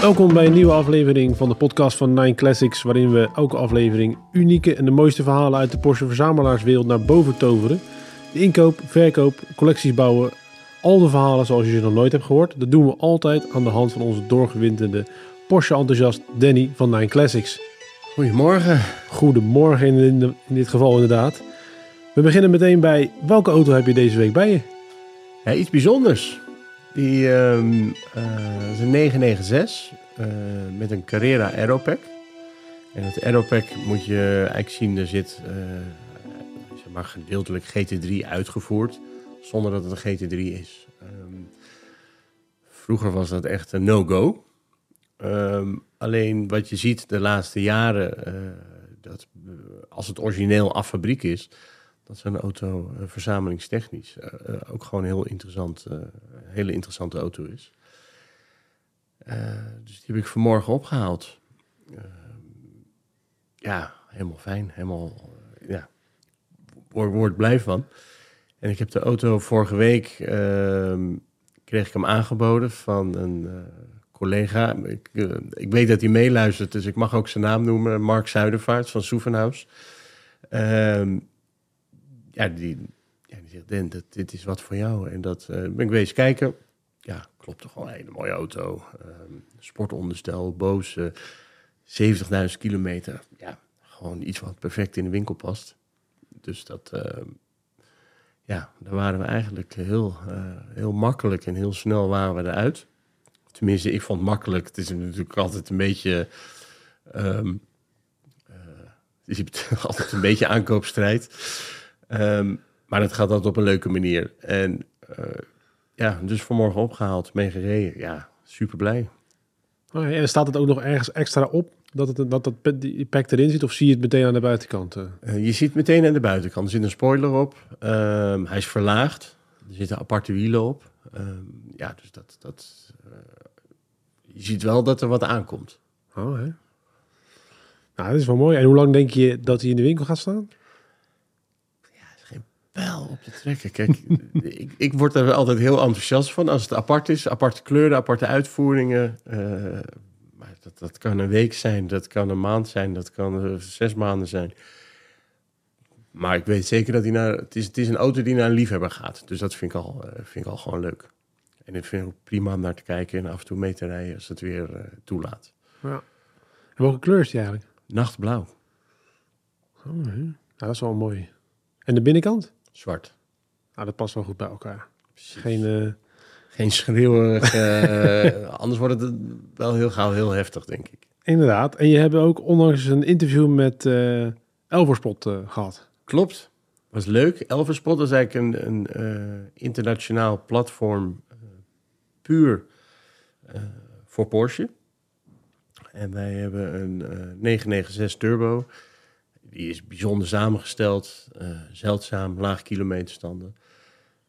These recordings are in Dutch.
Welkom bij een nieuwe aflevering van de podcast van Nine Classics, waarin we elke aflevering unieke en de mooiste verhalen uit de Porsche verzamelaarswereld naar boven toveren. De inkoop, verkoop, collecties bouwen, al de verhalen zoals je ze nog nooit hebt gehoord. Dat doen we altijd aan de hand van onze doorgewinterde Porsche-enthousiast Danny van Nine Classics. Goedemorgen. Goedemorgen in, in, de- in dit geval inderdaad. We beginnen meteen bij welke auto heb je deze week bij je? Ja, iets bijzonders. Die ehm, eh, is een 996 eh, met een Carrera Aeropack. En het Aeropack moet je eigenlijk zien, er zit eh, maar gedeeltelijk GT3 uitgevoerd, zonder dat het een GT3 is. Ehm, vroeger was dat echt een no-go. Ehm, alleen wat je ziet de laatste jaren, dat als het origineel af fabriek is, dat zo'n auto eh, verzamelingstechnisch eh, eh, ook gewoon heel interessant, hele interessante auto is. Dus die heb ik vanmorgen opgehaald. Eh, ja, helemaal fijn. Helemaal, ja, word, blij van. En ik heb de auto vorige week, ehm, kreeg ik hem aangeboden van een collega. Ik, ik weet dat hij meeluistert, dus ik mag ook zijn naam noemen. Mark Zuidervaart van Soevenhaus. Ja, die, ja, die zegt, Den, dat, dit is wat voor jou. En dat eh, ben ik wezen kijken. Ja, klopt toch wel een hele mooie auto. Ehm, sportonderstel, boos, eh, 70.000 kilometer. Ja, gewoon iets wat perfect in de winkel past. Dus dat, ehm, ja, daar waren we eigenlijk heel, eh, heel makkelijk en heel snel waren we eruit. Tenminste, ik vond het makkelijk. Het is natuurlijk altijd een beetje... ehm, eh, altijd een beetje aankoopstrijd. Ehm, maar het gaat altijd op een leuke manier. En eh, ja, dus vanmorgen opgehaald, meegereden. Ja, super blij. Oh en staat het ook nog ergens extra op dat, het, dat, dat die pack erin zit? Of zie je het meteen aan de buitenkant? eh? Eh, je ziet meteen aan de buitenkant, er zit een spoiler op. Ehm, hij is verlaagd. Er zitten aparte wielen op. Ehm, ja, dus dat... dat je ziet wel dat er wat aankomt. Oh, hè? Nou, dat is wel mooi. En hoe lang denk je dat hij in de winkel gaat staan? Op te trekken. Kijk, ik, ik word er altijd heel enthousiast van als het apart is. Aparte kleuren, aparte uitvoeringen. Eh, maar dat, dat kan een week zijn, dat kan een maand zijn, dat kan eh, zes maanden zijn. Maar ik weet zeker dat hij naar. Het is, het is een auto die naar een liefhebber gaat. Dus dat vind ik al, eh, vind ik al gewoon leuk. En ik vind het ook prima om naar te kijken en af en toe mee te rijden als het weer toelaat. Ja. En welke kleur is die eigenlijk? Nachtblauw, Oh? Nou, dat is wel mooi. En de binnenkant? Zwart. Nou, dat past wel goed bij elkaar. Geen... eh, Geen schreeuwerig. eh, anders wordt het wel heel gauw heel heftig, denk ik. Inderdaad. En je hebt ook onlangs een interview met eh Elverspot eh, gehad. Klopt. Was leuk. Elverspot is eigenlijk een, een internationaal platform puur voor Porsche. En wij hebben een eh 996 Turbo. Die is bijzonder samengesteld, eh, zeldzaam, laag kilometerstanden.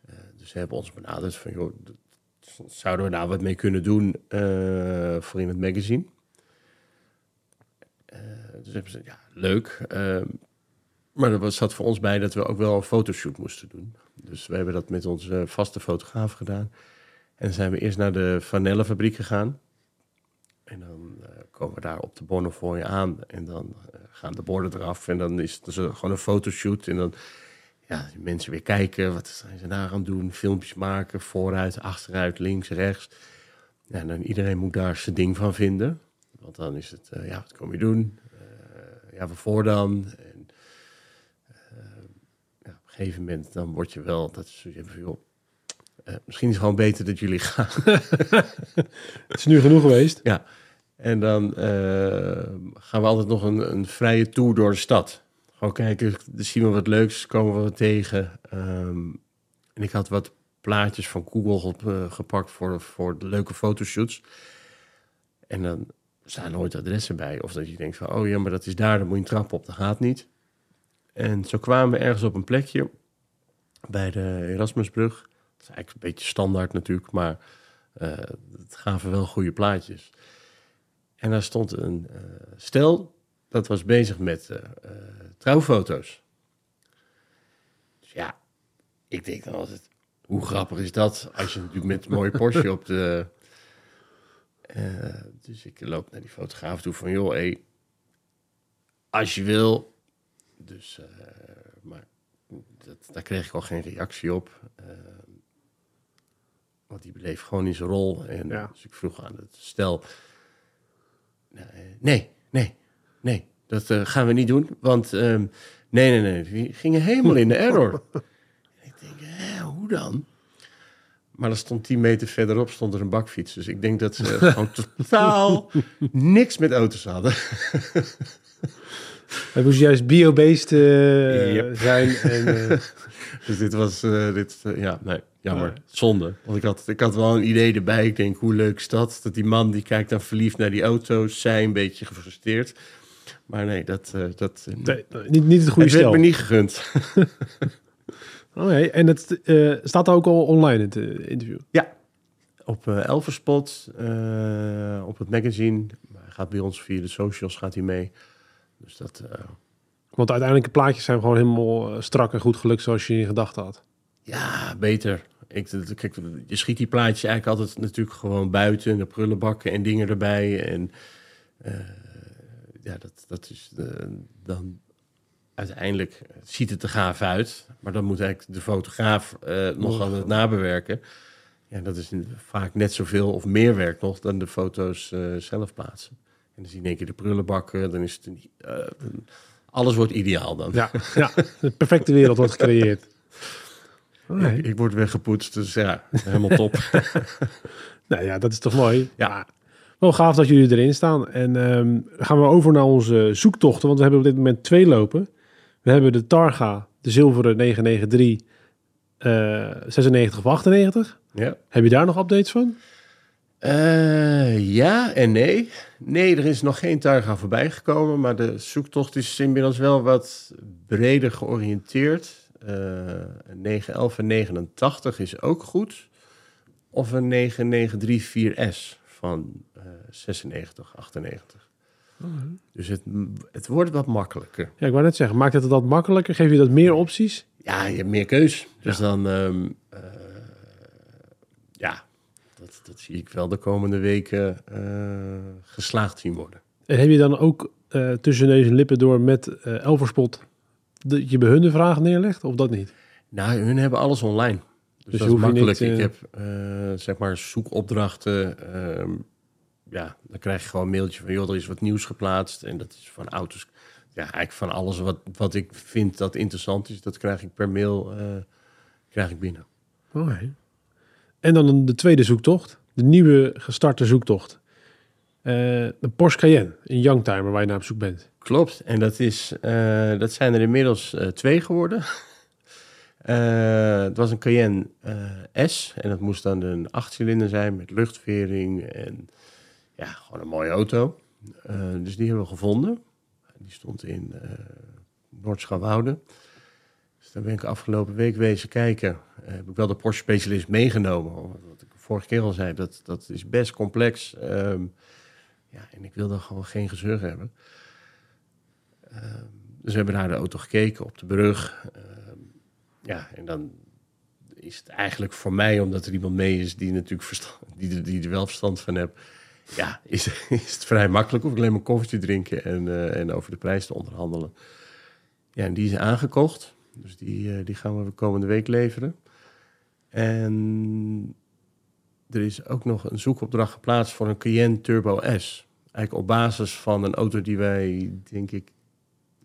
Eh, dus ze hebben ons benaderd van, joh, zouden we daar wat mee kunnen doen eh, voor in het magazine? Dus hebben ze, ja, leuk. Ehm, maar er zat voor ons bij dat we ook wel een fotoshoot moesten doen. Dus we hebben dat met onze vaste fotograaf gedaan. En zijn we eerst naar de Vanellenfabriek gegaan. En dan komen we daar op de Bonnefoy aan. En dan eh, gaan de borden eraf. En dan is het dus gewoon een fotoshoot. En dan ja, mensen weer kijken. Wat zijn ze daar aan doen? Filmpjes maken. Vooruit, achteruit, links, rechts. Ja, en dan iedereen moet daar zijn ding van vinden. Want dan is het, eh, ja, wat kom je doen? Eh, ja, waarvoor dan? En, ja, op een gegeven moment dan word je wel, dat is, je hebt van, joh, misschien is het gewoon beter dat jullie gaan. Het is nu genoeg geweest. ja. En dan eh, gaan we altijd nog een, een vrije tour door de stad. Gewoon kijken, zien we wat leuks, komen we wat tegen. Ehm, en ik had wat plaatjes van Google op, eh, gepakt voor, voor de leuke fotoshoots. En dan staan nooit adressen bij. Of dat je denkt van, oh ja, maar dat is daar, dan moet je een trap op. Dat gaat niet. En zo kwamen we ergens op een plekje bij de Erasmusbrug. Dat is eigenlijk een beetje standaard natuurlijk, maar eh, het gaven wel goede plaatjes. En daar stond een eh, stel dat was bezig met eh, eh, trouwfoto's. Dus ja, ik denk dan altijd, hoe grappig is dat als je natuurlijk met een mooie Porsche op de... Dus ik loop naar die fotograaf toe van, joh, hey, als je wil. Dus, maar dat, daar kreeg ik al geen reactie op. Want die bleef gewoon in zijn rol. En Ja. dus ik vroeg aan het stel, nee, nee, nee, dat eh, gaan we niet doen. Want ehm, nee, nee, nee, die gingen helemaal in de error. en ik denk, hè, hoe dan? Maar er stond 10 meter verderop stond er een bakfiets. Dus ik denk dat ze gewoon totaal niks met auto's hadden. Het moest juist bio-based Yep. zijn. En, eh, Dus dit was, eh, dit, ja, nee, jammer. Ja. Zonde. Want ik had, ik had wel een idee erbij. Ik denk, hoe leuk is dat? Dat die man, die kijkt dan verliefd naar die auto's. Zij een beetje gefrustreerd. Maar nee, dat, dat nee, niet, niet het goede het werd me niet gegund. Oh, nee. En het eh, staat ook al online, het eh, interview. Ja, op eh Elverspot, op het magazine. Maar Hij gaat bij ons via de socials gaat hij mee. Dus dat, Want uiteindelijk de plaatjes zijn gewoon helemaal strak en goed gelukt zoals je in gedachten had. ja, beter. Ik, kijk, je schiet die plaatjes eigenlijk altijd natuurlijk gewoon buiten. De prullenbakken en dingen erbij. En ja, dat, dat is dan uiteindelijk ziet het er gaaf uit. Maar dan moet eigenlijk de fotograaf eh, nog aan het nabewerken. Ja, dat is vaak net zoveel of meer werk nog dan de foto's eh, zelf plaatsen. En dan zie je in één keer de prullenbakken. Dan is het eh, alles wordt ideaal dan. Ja, ja de perfecte wereld wordt gecreëerd. Nee. Ik, ik word weggepoetst, dus ja, helemaal top. Nou ja, dat is toch mooi. Ja. Wel gaaf dat jullie erin staan. En ehm, gaan we over naar onze zoektochten. Want we hebben op dit moment twee lopen. We hebben de Targa, de zilveren 993, eh 96 of 98. ja. Heb je daar nog updates van? Eh, ja en nee. Nee, er is nog geen Targa voorbij gekomen, maar de zoektocht is inmiddels wel wat breder georiënteerd. Eh, een 911 en 89 is ook goed. Of een 9934S van eh 96, 98. Dus het, het wordt wat makkelijker. Ja, ik wou net zeggen, maakt het dat makkelijker? Geef je dat meer opties? Ja, je hebt meer keus. Dus dan, ehm, eh, ja, dat, dat zie ik wel de komende weken eh, geslaagd zien worden. En heb je dan ook eh, tussen en lippen door met Elverspot dat je bij hun de vraag neerlegt? Of dat niet? Nou, hun hebben alles online. Dus, Dus dat is makkelijk. niet, Ik heb, zeg maar, zoekopdrachten. Ja, dan krijg je gewoon een mailtje van, joh, er is wat nieuws geplaatst. En dat is van auto's. Ja, eigenlijk van alles wat, wat ik vind dat interessant is, dat krijg ik per mail eh, krijg ik binnen. Oké. En dan de tweede zoektocht. De nieuwe gestarte zoektocht. Eh, de Porsche Cayenne, een youngtimer waar je naar op zoek bent. Klopt. En dat, is, eh, dat zijn er inmiddels twee geworden. Het was een Cayenne S. En dat moest dan een achtcilinder zijn met luchtvering. En ja, gewoon een mooie auto. Eh, dus die hebben we gevonden. Die stond in uh, Noordschouwoude. Dus daar ben ik afgelopen week wezen kijken. Eh, heb ik wel de Porsche specialist meegenomen. Wat ik vorige keer al zei, dat, dat is best complex. Ehm, ja, en ik wil gewoon geen gezeur hebben. Ehm, dus we hebben naar de auto gekeken op de brug. Ehm, ja, en dan is het eigenlijk voor mij, omdat er iemand mee is die natuurlijk verstand, die, die er wel verstand van heeft. Ja, is, is het vrij makkelijk. Hoef alleen maar koffie te drinken en, eh, en over de prijs te onderhandelen. Ja, en die is aangekocht. Dus die, eh, die gaan we komende week leveren. En er is ook nog een zoekopdracht geplaatst voor een Cayenne Turbo S. Eigenlijk op basis van een auto die wij, denk ik,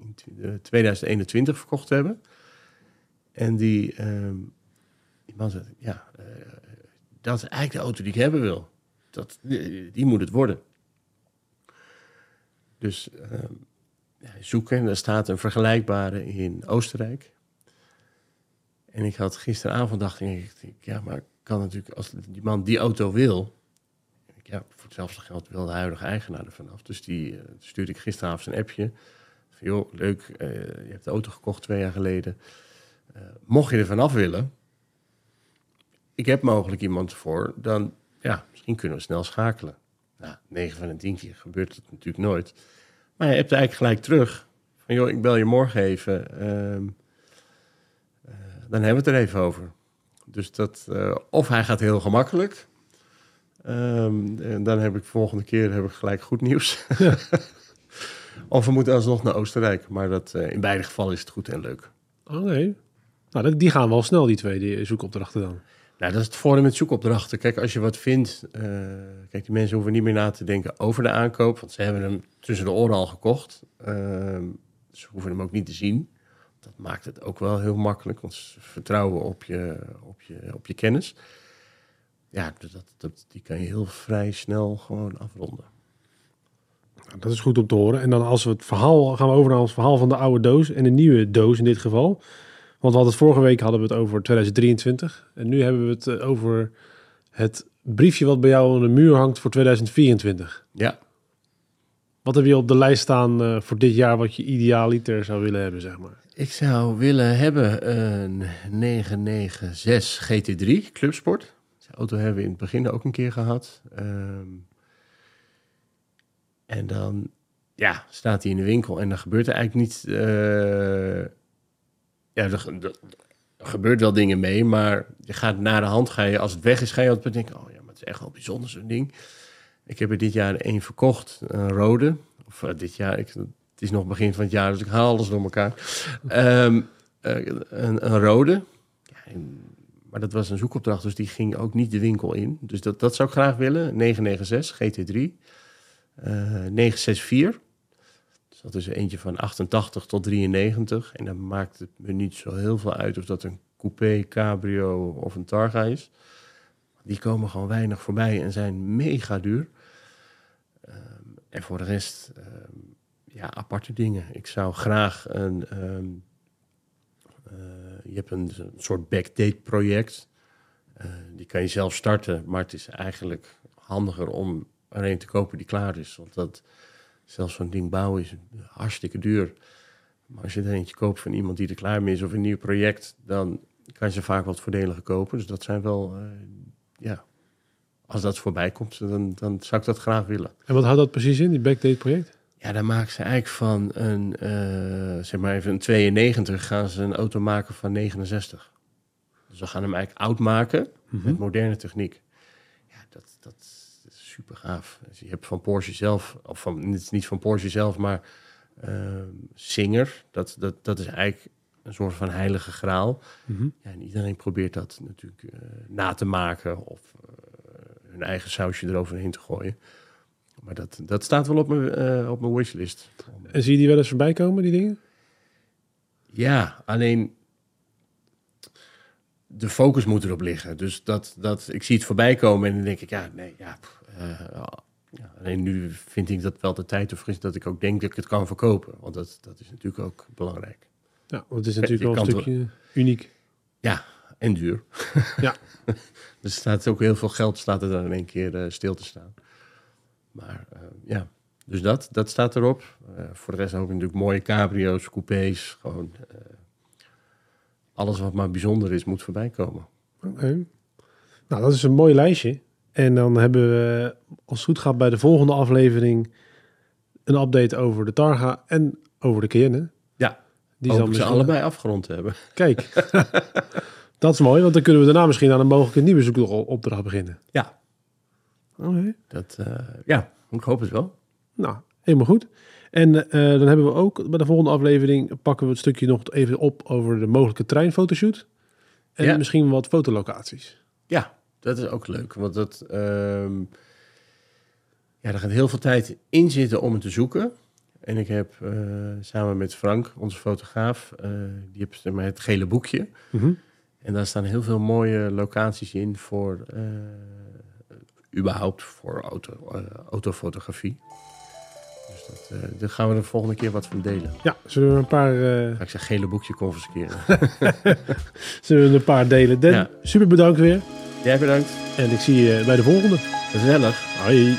in tw- eh, 2021 verkocht hebben. En die, ehm die zei, ja, dat is eigenlijk de auto die ik hebben wil. Dat, die, moet het worden. Dus ja, zoeken, en er staat een vergelijkbare in Oostenrijk. En ik had gisteravond dacht ik, ja, maar kan natuurlijk, als die man die auto wil, ja, voor hetzelfde geld wil de huidige eigenaar er vanaf. Dus die eh, stuurde ik gisteravond een appje. Van, joh, leuk, eh, je hebt de auto gekocht twee jaar geleden. Eh, mocht je er vanaf willen, ik heb mogelijk iemand voor, dan ja, misschien kunnen we snel schakelen. Nou, 9 van de 10 keer gebeurt het natuurlijk nooit. Maar je hebt eigenlijk gelijk terug. Van joh, ik bel je morgen even. ehm, eh, dan hebben we het er even over. Dus dat, eh, of hij gaat heel gemakkelijk. Ehm, en dan heb ik volgende keer heb ik gelijk goed nieuws. of we moeten alsnog naar Oostenrijk. Maar dat, eh, in beide gevallen is het goed en leuk. Oké. Nou, dat- die gaan wel snel, die twee die zoekopdrachten dan. Nou, dat is het voordeel met zoekopdrachten. Kijk, als je wat vindt... eh, kijk, die mensen hoeven niet meer na te denken over de aankoop. Want ze hebben hem tussen de oren al gekocht. Ehm, ze hoeven hem ook niet te zien. Dat maakt het ook wel heel makkelijk. Want ze vertrouwen op je, op je, op je kennis. Ja, dat, dat, die kan je heel vrij snel gewoon afronden. Nou, dat is goed om te horen. En dan als we het verhaal gaan we over naar het verhaal van de oude doos en de nieuwe doos in dit geval. Want we hadden het vorige week hadden we het over 2023 en nu hebben we het eh, over het briefje wat bij jou aan de muur hangt voor 2024. Ja, Wat heb je op de lijst staan eh, voor dit jaar wat je idealiter zou willen hebben, zeg maar? ik zou willen hebben een 996 GT3 Clubsport. Die auto hebben we in het begin ook een keer gehad. Ehm, en dan ja, staat hij in de winkel en dan gebeurt er eigenlijk niet... eh, ja, er, ge- gebeurt wel dingen mee, maar je gaat naar de hand, ga je, als het weg is, ga je altijd denken... oh ja, maar het is echt wel bijzonder zo'n ding. Ik heb er dit jaar één verkocht, een rode. Of eh, dit jaar, ik, het is nog begin van het jaar, dus ik haal alles door elkaar. Ehm, eh, een, een rode. Ja, en- maar dat was een zoekopdracht, dus die ging ook niet de winkel in. Dus dat, dat zou ik graag willen. 996 GT3. Eh 964. Dat is eentje van 88 tot 93. En dan maakt het me niet zo heel veel uit of dat een coupé, cabrio of een Targa is. Die komen gewoon weinig voorbij en zijn mega duur. Ehm, en voor de rest, ehm, ja, aparte dingen. Ik zou graag een... ehm, eh, je hebt een, een soort backdate project. Eh, die kan je zelf starten, maar het is eigenlijk handiger om er een te kopen die klaar is. Want dat, zelfs zo'n ding bouwen is hartstikke duur. Maar als je er eentje koopt van iemand die er klaar mee is of een nieuw project, dan kan je ze vaak wat voordeliger kopen. Dus dat zijn wel, eh, ja, als dat voorbij komt, dan, dan zou ik dat graag willen. En wat houdt dat precies in, die backdate project? Ja, dan maken ze eigenlijk van een, eh, zeg maar even een 92, gaan ze een auto maken van 69. Dus we gaan hem eigenlijk oud maken met moderne techniek. Ja, dat, dat super gaaf. Dus je hebt van Porsche zelf, of van, het is niet van Porsche zelf, maar ehm, Singer, dat, dat, dat is eigenlijk een soort van heilige graal. Mhm. Ja, en iedereen probeert dat natuurlijk eh, na te maken of eh, hun eigen sausje eroverheen te gooien. Maar dat, dat staat wel op mijn, eh, op mijn wishlist. En zie je die wel eens voorbij komen, die dingen? Ja, alleen de focus moet erop liggen. Dus dat, dat, ik zie het voorbij komen en dan denk ik, ja, nee, ja. pff, ja. Alleen nu vind ik dat wel de tijd of is dat ik ook denk dat ik het kan verkopen. Want dat, dat is natuurlijk ook belangrijk. Ja, want het is natuurlijk je wel een stukje uniek. Ja, en duur. Ja. er staat ook heel veel geld staat er dan in één keer eh, stil te staan. Maar eh, ja, dus dat, dat staat erop. Eh, voor de rest ook natuurlijk mooie cabrio's, coupés. Gewoon eh, alles wat maar bijzonder is, moet voorbij komen. Oké. Nou, dat is een mooi lijstje. En dan hebben we, als het goed gaat, bij de volgende aflevering een update over de Targa en over de Cayenne. Ja, Die zal ze allebei afgerond hebben. Kijk, dat is mooi, want dan kunnen we daarna misschien aan een mogelijke nieuwe zoekopdracht beginnen. Ja, Oké. dat, eh, ja, ik hoop het wel. Nou, helemaal goed. En eh, dan hebben we ook bij de volgende aflevering pakken we het stukje nog even op over de mogelijke treinfotoshoot. En Ja. misschien wat fotolocaties. Ja, dat is ook leuk. Want dat, ehm, ja, er gaat heel veel tijd in zitten om het te zoeken. En ik heb eh, samen met Frank, onze fotograaf, eh, die heeft zeg maar, het gele boekje. Mhm. En daar staan heel veel mooie locaties in voor, eh, überhaupt voor auto, autofotografie. Dus dat, daar gaan we de volgende keer wat van delen. Ja, zullen we een paar, Ga ik zeg gele boekje confisceren. zullen we een paar delen. Den, Ja. super bedankt weer. Jij bedankt. En ik zie je bij de volgende. Gezellig. Hoi.